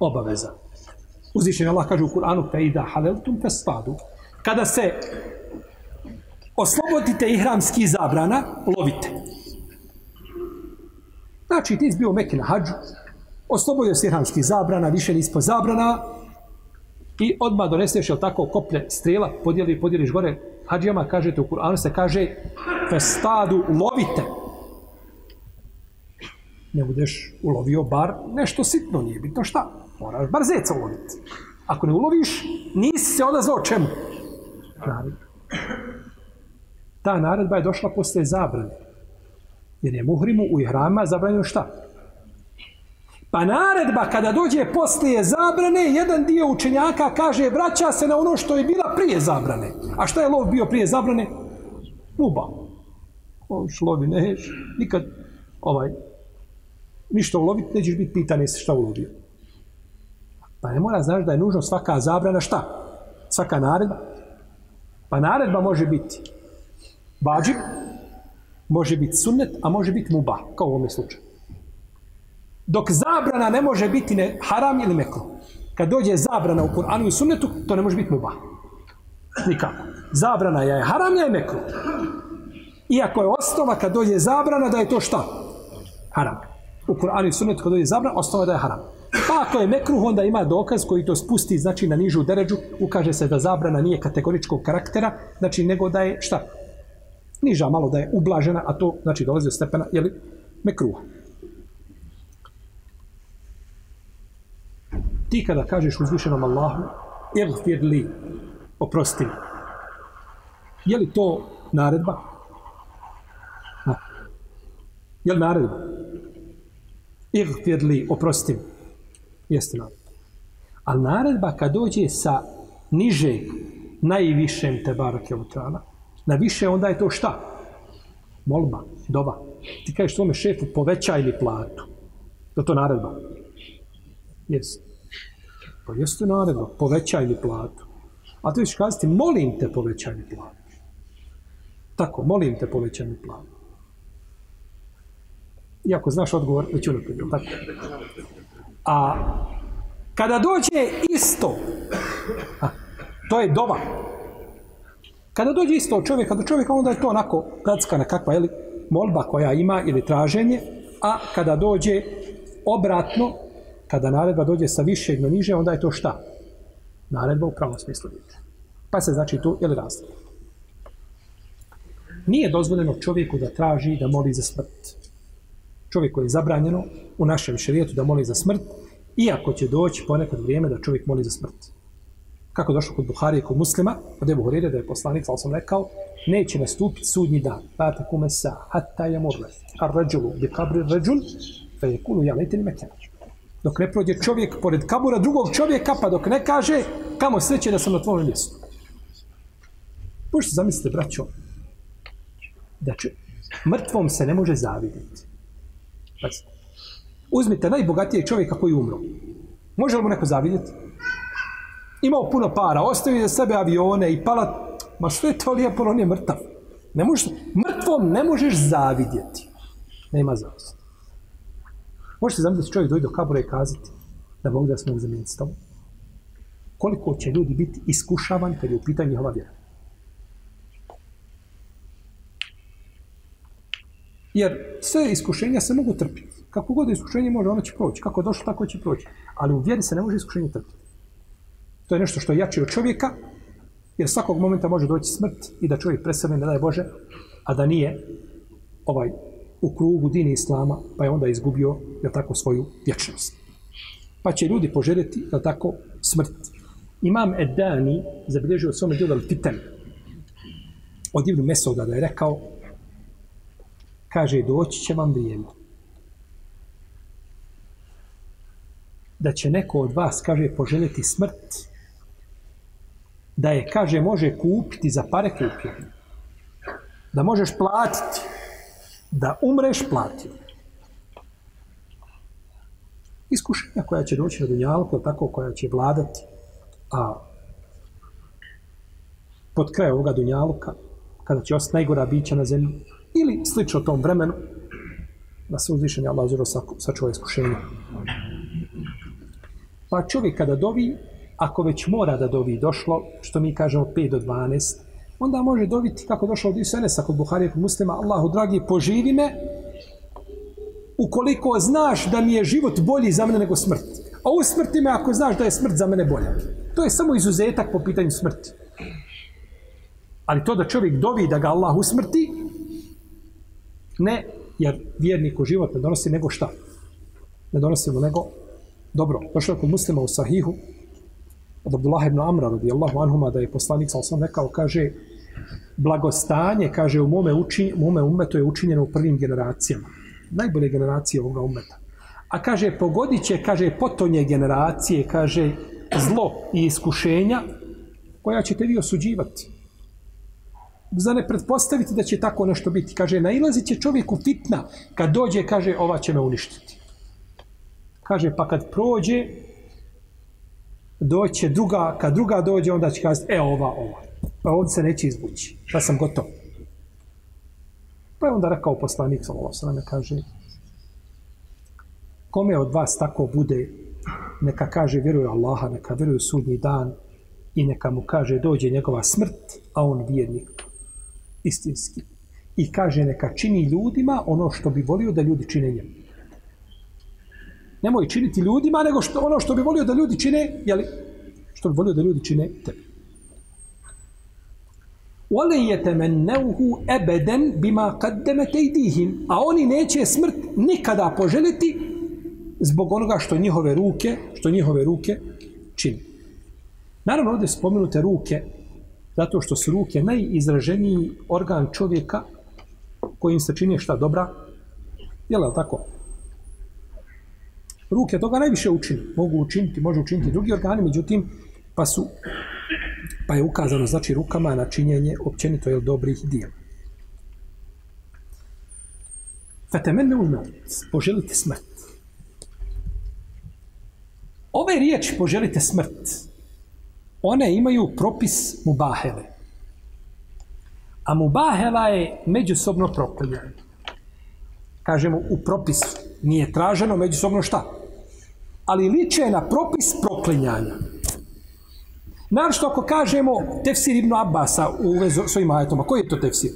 Obaveza. Uzvišen Allah kaže u Kur'anu fe ida haleltum fe spadu. Kada se oslobodite ihramski zabrana, lovite. Znači, ti izbio Mekke na hađu, oslobodio si ihramski zabrana, više nispo zabrana, I odmah doneseš, jel tako, koplje strela, podijeli, podijeliš gore hađijama, kažete u Kur'anu se kaže festadu lovite. Ne budeš ulovio bar nešto sitno, nije bitno šta. Moraš bar zeca uloviti. Ako ne uloviš, nisi se odazvao čemu? Naredba. Ta naredba je došla posle zabrane. Jer je muhrimu u ihrama zabranjeno šta? Pa naredba kada dođe poslije zabrane, jedan dio učenjaka kaže vraća se na ono što je bila prije zabrane. A šta je lov bio prije zabrane? Muba. On šlovi neš, nikad ovaj, ništa uloviti, nećeš biti pitan jesi šta ulovio. Pa ne mora znaš da je nužno svaka zabrana šta? Svaka naredba? Pa naredba može biti bađib, može biti sunnet, a može biti muba, kao u ovom slučaju. Dok zabrana ne može biti ne haram ili mekru. Kad dođe zabrana u Kur'anu i sunnetu, to ne može biti muba. Nikako. Zabrana je haram je mekru. Iako je osnova kad dođe zabrana da je to šta? Haram. U Kur'anu i sunnetu kad dođe zabrana, osnova da je haram. Pa ako je mekruh, onda ima dokaz koji to spusti, znači na nižu deređu, ukaže se da zabrana nije kategoričkog karaktera, znači nego da je šta? Niža malo da je ublažena, a to znači dolazi od stepena, jeli, mekruha. Ti kada kažeš uzvišenom Allahu, Igfir li, oprosti mi. Je li to naredba? Ha. Je li naredba? Igfir li, oprosti mi. Jeste naredba. Ali naredba kad dođe sa niže najvišem te barake utrana, na više onda je to šta? Molba, doba. Ti kažeš svome šefu povećaj mi platu. To to naredba. Jes. Pa jeste naredba, povećaj mi platu. A ti ćeš kazati, molim te povećaj mi platu. Tako, molim te povećaj mi platu. Iako znaš odgovor, već unaprijed, tako. A kada dođe isto, a, to je dova. Kada dođe isto od čovjeka do čovjeka, onda je to onako gradska nekakva jeli, molba koja ima ili traženje, a kada dođe obratno, kada naredba dođe sa višeg na niže, onda je to šta? Naredba u pravom smislu vidite. Pa se znači tu, ili razlika. Nije dozvoljeno čovjeku da traži da moli za smrt. Čovjeku je zabranjeno u našem šerijetu da moli za smrt, iako će doći ponekad vrijeme da čovjek moli za smrt. Kako došlo kod Buharije, i kod muslima, od Ebu Horeire da je poslanik, ali sam rekao, neće nastupiti sudnji dan. pa tako me sa, hatta je morle, ar ređulu, bi kabri ređul, fe je kulu, ja letini mekenač dok ne prođe čovjek pored kabura drugog čovjeka, pa dok ne kaže kamo sreće da sam na tvojom mjestu. Možete zamislite, braćo, da će, mrtvom se ne može zavidjeti. Pazite. Uzmite najbogatijeg čovjeka koji umro. Može li mu neko zavidjeti? Imao puno para, ostavio za sebe avione i palat. Ma što je to lijepo, on je mrtav. Ne možeš, mrtvom ne možeš zavidjeti. Nema zavisno. Možete zamisliti čovjek dojde do kabura i kazati da Bog da smo zamijeniti s tobom. Koliko će ljudi biti iskušavan kad je u pitanju njihova vjera. Jer sve iskušenja se mogu trpiti. Kako god iskušenje može, ono će proći. Kako došlo, tako će proći. Ali u vjeri se ne može iskušenje trpiti. To je nešto što je jače od čovjeka, jer svakog momenta može doći smrt i da čovjek presrne, ne daj Bože, a da nije ovaj u krugu dini Islama, pa je onda izgubio, je tako, svoju vječnost. Pa će ljudi poželjeti, je tako, smrt. Imam Edani zabilježio svome djelu Al-Fitan od Ibn Mesoda da je rekao, kaže, doći će vam vrijeme. Da će neko od vas, kaže, poželjeti smrt, da je, kaže, može kupiti za pare kupio. Da možeš platiti da umreš platio. Iskušenja koja će doći na dunjalku, tako koja će vladati, a pod kraj ovoga dunjaluka, kada će ostati najgora bića na zemlji, ili slično tom vremenu, da se uzvišenje Allah zuro sačuva iskušenja. Pa čovjek kada dovi, ako već mora da dovi došlo, što mi kažemo 5 do 12, onda može dobiti, kako došlo od Isenesa kod Buharije kod muslima, Allahu dragi, poživi me, ukoliko znaš da mi je život bolji za mene nego smrt. A u smrti me ako znaš da je smrt za mene bolja. To je samo izuzetak po pitanju smrti. Ali to da čovjek dovi da ga Allah usmrti, ne, jer vjerniku život ne donosi nego šta? Ne donosi mu nego dobro. Došlo je kod muslima u sahihu, od Abdullah ibn Amra radijallahu anhuma da je poslanik sa osam rekao, kaže, blagostanje, kaže, u mome, uči, u mome umetu je učinjeno u prvim generacijama. Najbolje generacije ovoga umeta. A kaže, pogodit će, kaže, potonje generacije, kaže, zlo i iskušenja koja ćete vi osuđivati. Za ne pretpostaviti da će tako nešto biti. Kaže, nailazit će čovjeku fitna kad dođe, kaže, ova će me uništiti. Kaže, pa kad prođe, doće druga, kad druga dođe, onda će kazati, e, ova, ova. Pa ovdje se neće izbući. Ja pa sam gotov. Pa je onda rekao poslanik, sallallahu sallam, kaže, kome od vas tako bude, neka kaže, vjeruje Allaha, neka vjeruje sudnji dan, i neka mu kaže dođe njegova smrt, a on vjernik istinski. I kaže neka čini ljudima ono što bi volio da ljudi čine njemu. Nemoj činiti ljudima, nego što, ono što bi volio da ljudi čine, jeli, što bi volio da ljudi čine tebi. Wale yetemennauhu abadan bima qaddamat aydihim. A oni neće smrt nikada poželiti zbog onoga što njihove ruke, što njihove ruke čini. Naravno ovdje spomenute ruke zato što su ruke najizraženiji organ čovjeka kojim se čini šta dobra. Je li tako? Ruke toga najviše učini. Mogu učiniti, može učiniti drugi organi, međutim, pa su pa je ukazano znači rukama na činjenje općenito je dobrih dijela. Fatemenne ulmaut, poželite smrt. Ove riječi poželite smrt, one imaju propis mubahele. A mubahela je međusobno proklinjena. Kažemo u propisu. Nije traženo međusobno šta? Ali liče na propis proklinjanja. Naravno ako kažemo tefsir Ibn Abbasa u vezu s ovim ajetoma, koji je to tefsir?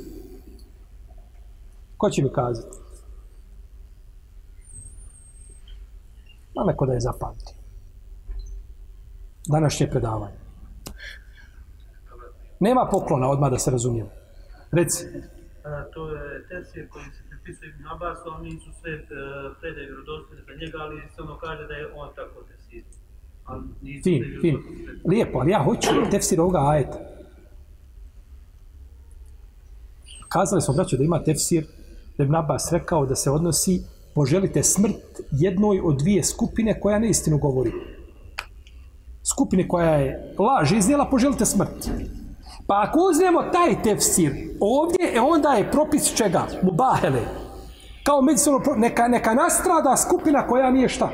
Ko će mi kazati? Ma neko da je zapamti. Današnje predavanje. Nema poklona odmah da se razumijem. Reci. A, to je tefsir koji se prepisuje Ibn Abbas, oni su sve uh, predaje vjerodostojne za njega, ali se ono kaže da je on tako tefsir. Fin, fin. Lijepo, ali ja hoću tefsir ovoga ajeta. Kazali smo, braćo, da ima tefsir, da Ibn Abbas rekao da se odnosi poželite smrt jednoj od dvije skupine koja neistinu govori. Skupine koja je laž iznijela, poželite smrt. Pa ako uzmemo taj tefsir ovdje, e onda je propis čega? Mubahele. Kao međusobno, pro- neka, neka nastrada skupina koja nije šta?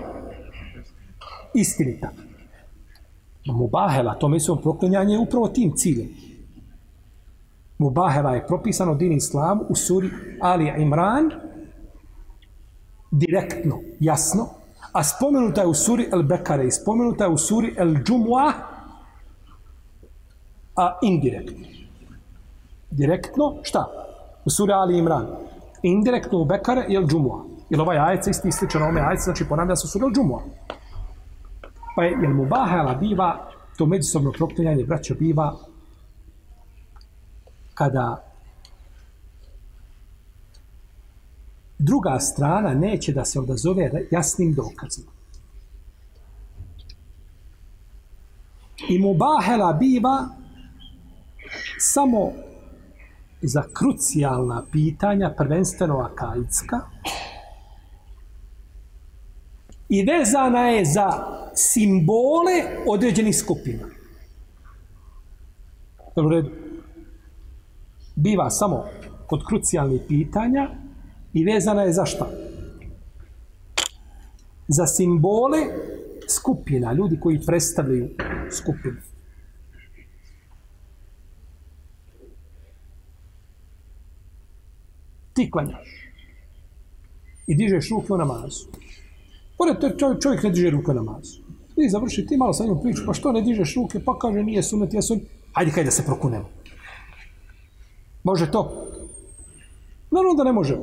Istinita. Mubahela, to međusobno proklinjanje je upravo tim ciljem. Mubahela je propisano din islam u suri Ali Imran direktno, jasno, a spomenuta je u suri El Bekare i spomenuta je u suri El Džumua a indirektno. Direktno, šta? U suri Ali Imran. Indirektno u Bekare je El Džumua. Jer ovaj ajet isti sličan ovome ajet, znači ponavlja se sura Džumua. Pa je, jel mubahala biva, to međusobno proklinjanje braća biva kada druga strana neće da se odazove jasnim dokazima. I mubahela biva samo za krucijalna pitanja, prvenstveno akaidska, i vezana je za simbole određenih skupina. Dobro redu? Biva samo kod krucijalnih pitanja i vezana je za šta? Za simbole skupina, ljudi koji predstavljaju skupinu. Ti klanjaš i dižeš ruke u namazu. Pored to čovjek, čovjek ne diže ruke u namazu. I završi ti malo sa njom priču, pa što ne dižeš ruke, pa kaže nije sunet, ja sunet. Hajde hajde da se prokunemo. Može to? Naravno da ne može.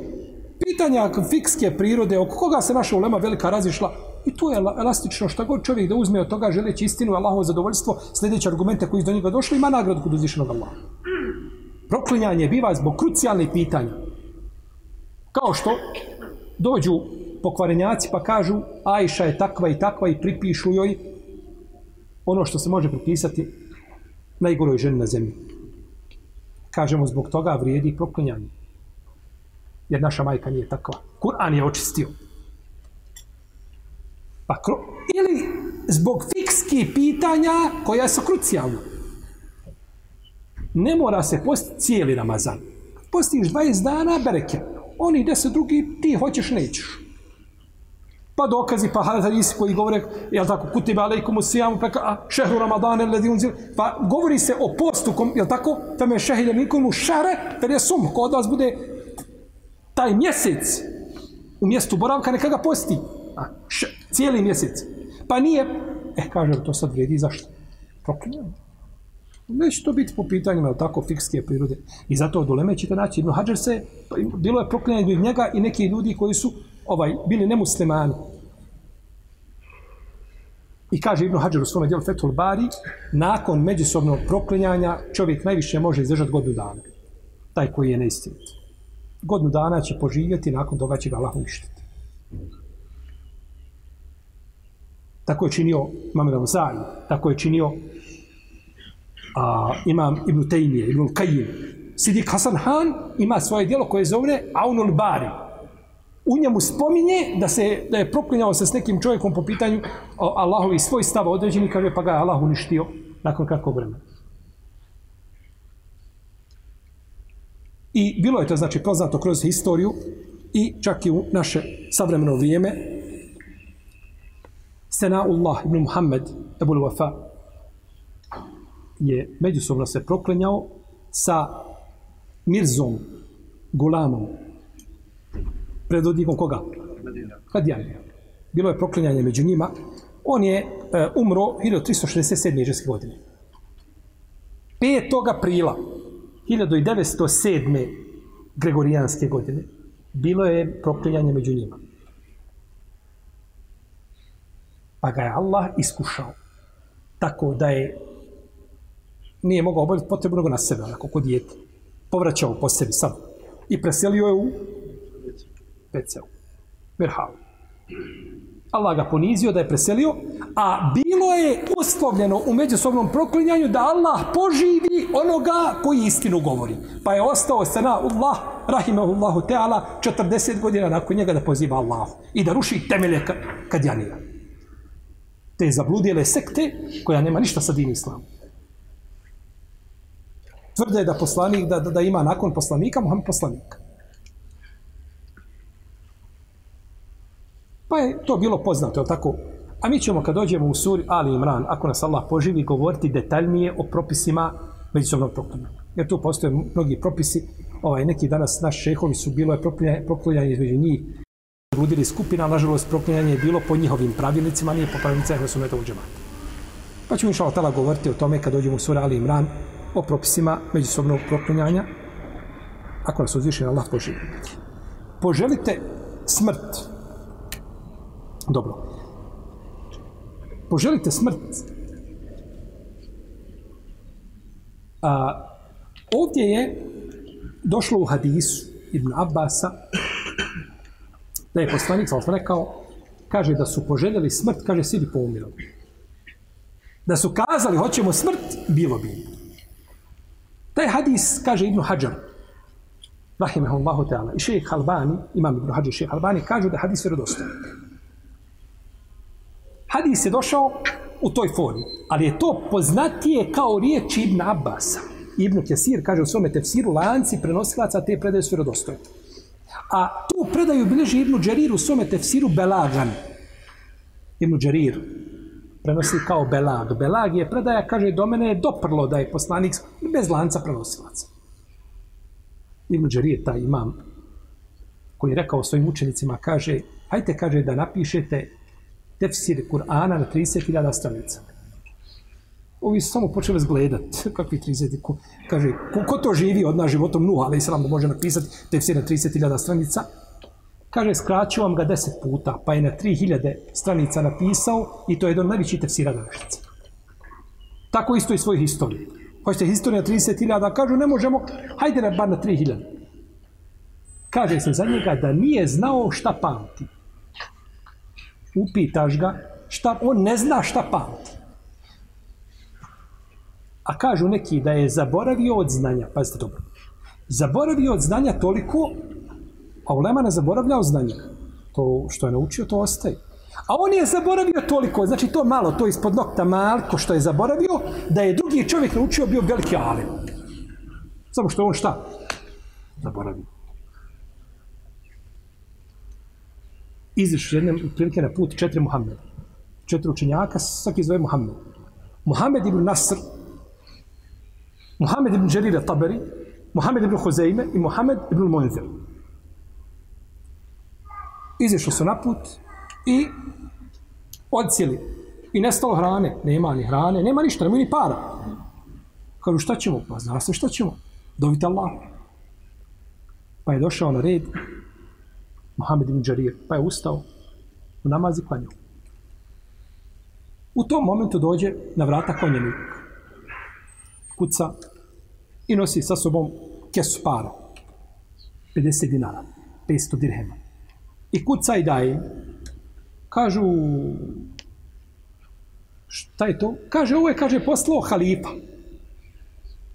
Pitanja fikske prirode, oko koga se naša ulema velika razišla, i to je elastično, šta god čovjek da uzme od toga želeći istinu, Allahovo zadovoljstvo, sljedeće argumente koji iz do njega došli, ima nagradu kod uzvišenog Allaha. Proklinjanje biva zbog krucijalnih pitanja. Kao što dođu pokvarenjaci pa kažu Ajša je takva i takva i pripišu joj ono što se može pripisati najgoroj ženi na zemlji. Kažemo zbog toga vrijedi proklinjanje. Jer naša majka nije takva. Kur'an je očistio. Pa kro... Ili zbog fikskih pitanja koja su krucijalna. Ne mora se postiti cijeli Ramazan. Postiš 20 dana, bereke. Oni deset drugi, ti hoćeš, nećeš. Pa dokazi, pa hadisi koji govore, jel tako, kutiba alejkum usijamu, pa a šehru ramadane, ledi unzil, pa govori se o postu, kom, jel tako, tam je šehide nikomu šare, ter je sum, ko od vas bude taj mjesec u mjestu boravka, neka ga posti. A, š, cijeli mjesec. Pa nije, eh, kaže, to sad vredi, zašto? Proklinjamo. Neće to biti po pitanjima, tako, fikske prirode. I zato od uleme ćete naći, Ibn Hajar se, pa bilo je proklinjanje njega i neki ljudi koji su ovaj bili nemuslimani. I kaže Ibn Hajar u svome djelu Fethul Bari, nakon međusobnog proklinjanja čovjek najviše može izdržati godinu dana. Taj koji je neistinit. Godinu dana će poživjeti, nakon toga će ga Allah uništiti. Tako je činio Mamed Al-Zari, tako je činio a, imam Ibn Taymiye, Ibn Qayyim. Sidik Hasan Han ima svoje dijelo koje zove Aunul Bari. U njemu spominje da se da je proklinjao se s nekim čovjekom po pitanju Allahovi svoj stav određeni, kaže pa ga je Allah uništio nakon kratkog vremena. I bilo je to znači poznato kroz historiju i čak i u naše savremeno vrijeme Senaullah ibn Muhammed Ebul Wafa je međusobno se proklenjao sa Mirzom Gulamom predvodnikom koga? Hadijanija. Bilo je proklenjanje među njima. On je e, umro 1367. žeske godine. 5. aprila 1907. Gregorijanske godine bilo je proklinjanje među njima. Pa ga je Allah iskušao tako da je nije mogao obaviti potrebu nego na sebe, onako kod dijete. Povraćao po sebi sam. I preselio je u Peceu. Mirhavu. Allah ga ponizio da je preselio, a bilo je uslovljeno u međusobnom proklinjanju da Allah poživi onoga koji istinu govori. Pa je ostao sana na Allah, rahimahullahu teala, 40 godina nakon njega da poziva Allah i da ruši temelje kad janira. Te zabludjele sekte koja nema ništa sa din islamom tvrde da poslanik da, da, ima nakon poslanika Muhammed poslanika. Pa je to bilo poznato, je tako? A mi ćemo kad dođemo u suri Ali Imran, ako nas Allah poživi, govoriti detaljnije o propisima međusobnog proklinjanja. Jer tu postoje mnogi propisi, ovaj, neki danas naši šehovi su bilo je proklinjanje između njih, ludili skupina, nažalost proklinjanje je bilo po njihovim pravilnicima, nije po pravilnicima koje su u. Pa ćemo inšala tala govoriti o tome kad dođemo u suri Ali Imran, o propisima međusobnog proklinjanja, ako nas uzviše Allah poživi. Poželite smrt. Dobro. Poželite smrt. A, ovdje je došlo u hadisu Ibn Abbasa da je poslanik, sam rekao, kaže da su poželjeli smrt, kaže, svi bi poumirali. Da su kazali, hoćemo smrt, bilo bi. Taj hadis, kaže Ibn Hajar, rahimahullahu ta'ala, i šejh Albani, imam Ibn Hajar i Albani, kažu da hadis vjerodostojan. Hadis je došao u toj formi, ali je to poznatije kao riječ Ibn Abbasa. Ibn Kesir kaže u svome tefsiru, lanci prenosilaca te predaje su vjerodostojne. A tu predaju bilježi Ibn Đerir u svome tefsiru Belagan. Ibn Đerir, prenosi kao Belag. Belag je predaja, kaže, do mene je doprlo da je poslanik bez lanca prenosilaca. Ibn Đerije, taj imam, koji je rekao svojim učenicima, kaže, hajte, kaže, da napišete tefsir Kur'ana na 30.000 stranica. Ovi su samo počeli zgledat, kakvi 30, ko, kaže, ko, ko to živi od nas životom Nuh, ali i može napisati tefsir na 30.000 stranica, Kaže, skraću vam ga deset puta, pa je na 3000 stranica napisao i to je jedan najveći tefsira današnjice. Tako isto i svoju historiju. Hoćete historiju na 30.000, kažu, ne možemo, hajde na bar na 3000. Kaže se za njega da nije znao šta pamti. Upitaš ga, šta, on ne zna šta pamti. A kažu neki da je zaboravio od znanja, pazite dobro, zaboravio od znanja toliko A ulema ne zaboravljao znanje. To što je naučio, to ostaje. A on je zaboravio toliko, znači to malo, to ispod nokta malko što je zaboravio, da je drugi čovjek naučio bio veliki alim. Samo što on šta? Zaboravio. Iziš jedne prilike na put četiri Muhammeda. Četiri učenjaka, svaki zove Muhammed. Muhammed ibn Nasr, Muhammed ibn Đerira Taberi, Muhammed ibn Huzeime i Muhammed ibn Munzir izišli su na put i odcijeli. I nestalo hrane. Nema ni hrane, nema ništa, nema ni para. Kažu, šta ćemo? Pa zna se šta ćemo. Dovite Allah. Pa je došao na red Mohamed ibn Đarir, pa je ustao u namazi klanju. U tom momentu dođe na vrata konjenik. Kuca i nosi sa sobom kesu para. 50 dinara, 500 dirhema. I kuca i daje. Kažu, šta je to? Kaže, ovo je, kaže, poslao halifa.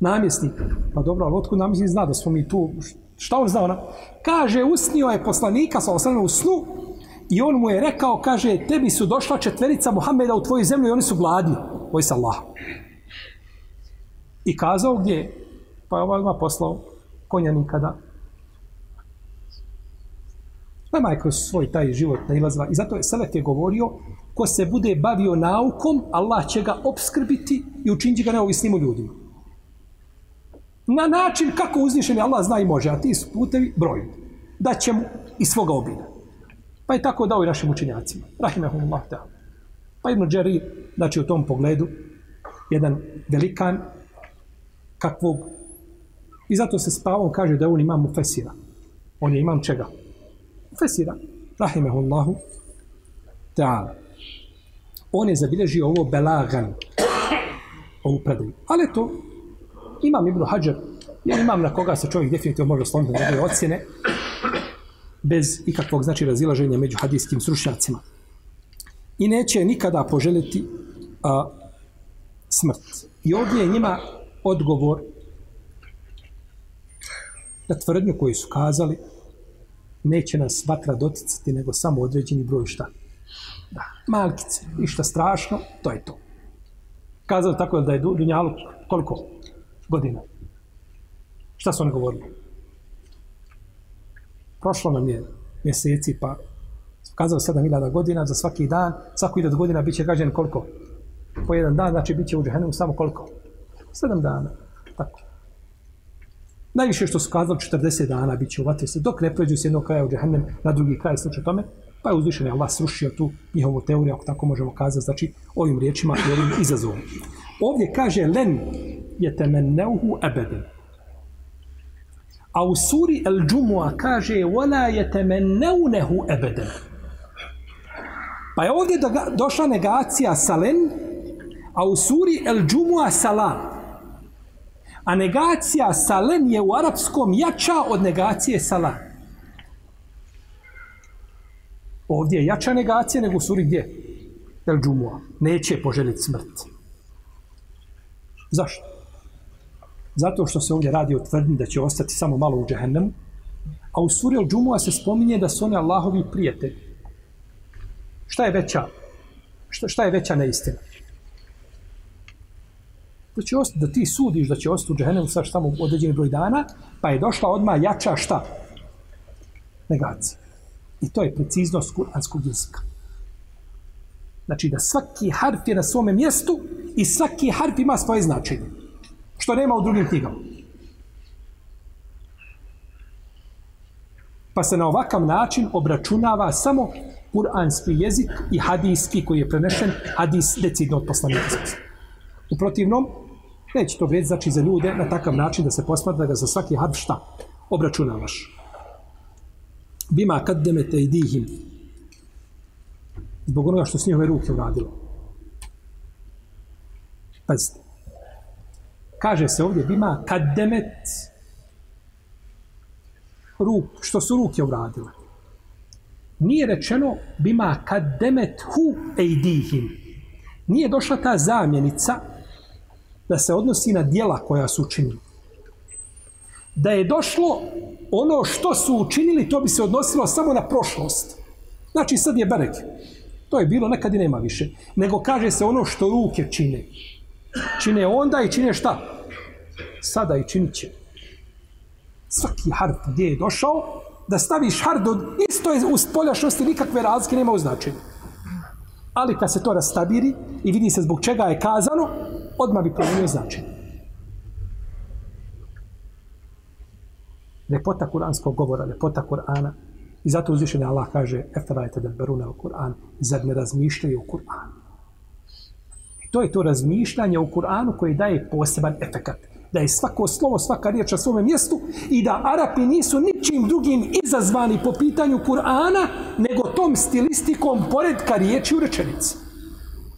Namjesnik. Pa dobro, ali otkud namjesnik zna da smo mi tu, šta on zna ona? Kaže, usnio je poslanika, sa osnovno u snu, i on mu je rekao, kaže, tebi su došla četverica Muhammeda u tvoju zemlju i oni su gladni. Oj sa Allah. I kazao gdje, pa je ovaj odmah poslao konjanika da Nama je kroz svoj taj život nailazila I zato je Selef je govorio, ko se bude bavio naukom, Allah će ga obskrbiti i učiniti ga neovisnim u ljudima. Na način kako uzvišeni Allah zna i može, a ti su putevi brojni. Da će mu i svoga obina. Pa je tako dao i našim učenjacima. Rahimahumullah ta'ala. Pa Ibn Đari, znači u tom pogledu, jedan velikan kakvog i zato se spavom kaže da on imam mufesira. On je imam čega? Fesira, rahimehullahu ta'ala. On je zabilježio ovo belagan ovu predaju. Ali to imam Ibn Hajar, ja imam na koga se čovjek definitivno može osloniti na njegove ocjene, bez ikakvog znači razilaženja među hadijskim stručnjacima. I neće nikada poželiti a, smrt. I ovdje je njima odgovor na tvrdnju koju su kazali neće nas vatra doticati nego samo određeni broj šta. Da, malkice, ništa strašno, to je to. Kazali tako da je Dunjaluk koliko godina? Šta su oni govorili? Prošlo nam je mjeseci, pa kazali 7000 godina za svaki dan, svaku 1000 godina biće će koliko? Po jedan dan, znači biće u džehennemu samo koliko? 7 dana. Tako. Najviše što su kazali 40 dana bit će u vatri se, dok ne pređu s jednog kraja u džehennem na drugi kraj slučaj tome, pa je uzvišen je Allah srušio tu njihovu teoriju, ako tako možemo kazati, znači ovim riječima i ovim izazovom. Ovdje kaže len je temenneuhu ebeden. A u suri El Džumua kaže wala yatamannawnahu abadan. Pa je ovdje došla negacija salen, a u suri El Džumua salam. A negacija salen je u arapskom jača od negacije sala. Ovdje je jača negacija nego u suri gdje? El Džumua. Neće poželiti smrt. Zašto? Zato što se ovdje radi o tvrdni da će ostati samo malo u džehennemu, a u suri El džumua se spominje da su oni Allahovi prijatelji. Šta je veća? Šta, šta je veća neistina? Da, će ostati, da ti sudiš da će ostati u džehennemu sa samo određeni broj dana, pa je došla odmah jača šta? Negacija. I to je preciznost kuranskog jezika. Znači da svaki harf je na svome mjestu i svaki harf ima svoje značenje što nema u drugim knjigama. Pa se na ovakav način obračunava samo kuranski jezik i hadijski koji je prenešen hadis decidno od poslanika. U protivnom, neće to vrijediti znači za ljude na takav način da se posmatra da ga za svaki harf šta obračunavaš. Bima kad demete i dihim zbog onoga što s njihove ruke uradilo. Pazite kaže se ovdje bima kad demet ruk, što su ruke uradile. Nije rečeno bima kad demet hu ejdihim. Nije došla ta zamjenica da se odnosi na dijela koja su učinili. Da je došlo ono što su učinili, to bi se odnosilo samo na prošlost. Znači sad je berek. To je bilo, nekad i nema više. Nego kaže se ono što ruke čine čine onda i čine šta? Sada i činit će. Svaki harf gdje je došao, da staviš harf do isto je u spoljašnosti, nikakve razlike nema u značenju. Ali kad se to rastabiri i vidi se zbog čega je kazano, odmah bi promijenio značenje. Lepota kuranskog govora, lepota Kur'ana. I zato uzvišenje Allah kaže, efterajte da berune u Kur'an, zar ne razmišljaju u Kur'anu. To je to razmišljanje u Kur'anu koje daje poseban efekat. Da je svako slovo, svaka riječ na svome mjestu i da Arapi nisu ničim drugim izazvani po pitanju Kur'ana nego tom stilistikom poredka riječi u rečenici.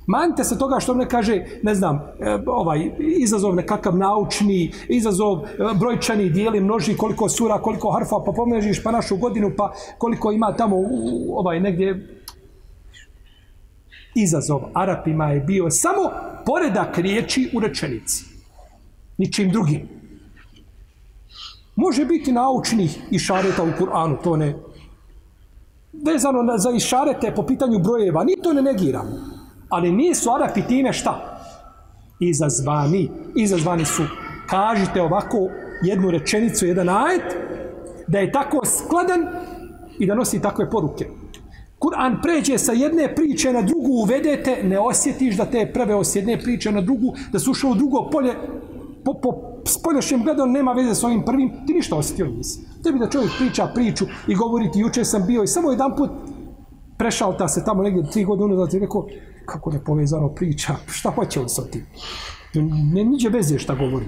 Manite se toga što ne kaže, ne znam, e, ovaj izazov nekakav naučni, izazov e, brojčani, dijeli, množi, koliko sura, koliko harfa, pa pomnožiš pa našu godinu, pa koliko ima tamo u- ovaj negdje izazov Arapima je bio samo poredak riječi u rečenici. Ničim drugim. Može biti naučnih išareta u Kur'anu, to ne. Vezano na, za išarete po pitanju brojeva, ni to ne negiramo. Ali nisu Arapi time šta? Izazvani. Izazvani su, kažite ovako jednu rečenicu, jedan ajet, da je tako skladan i da nosi takve poruke. Kur'an pređe sa jedne priče na drugu, uvedete, ne osjetiš da te je preveo s jedne priče na drugu, da su ušao u drugo polje, po, po spoljašnjem gledom nema veze s ovim prvim, ti ništa osjetio nisi. Tebi da čovjek priča priču i govori ti, juče sam bio i samo jedan put prešalta se tamo negdje tri godine unazad i rekao, kako ne povezano priča, šta hoće on sa tim? Ne niđe veze šta govori.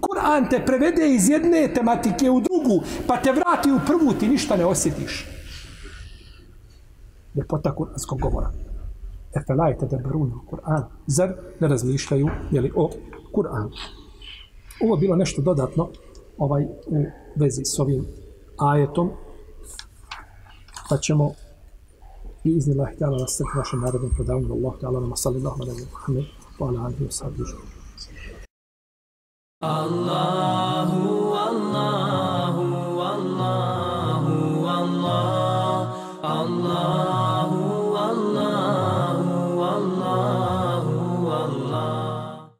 Kur'an te prevede iz jedne tematike u drugu, pa te vrati u prvu, ti ništa ne osjetiš ljepota kuranskog govora. Efelajte da berunu Kur'an. Zar ne razmišljaju jeli, o Kur'anu? Ovo bilo nešto dodatno ovaj u vezi s ovim ajetom. Pa ćemo i izni Allah ta'ala nastaviti našem narodnom predavanju. Allah ta'ala nama sallallahu alaihi wa sallam. Wa ala alihi wa sahbihi. Allahu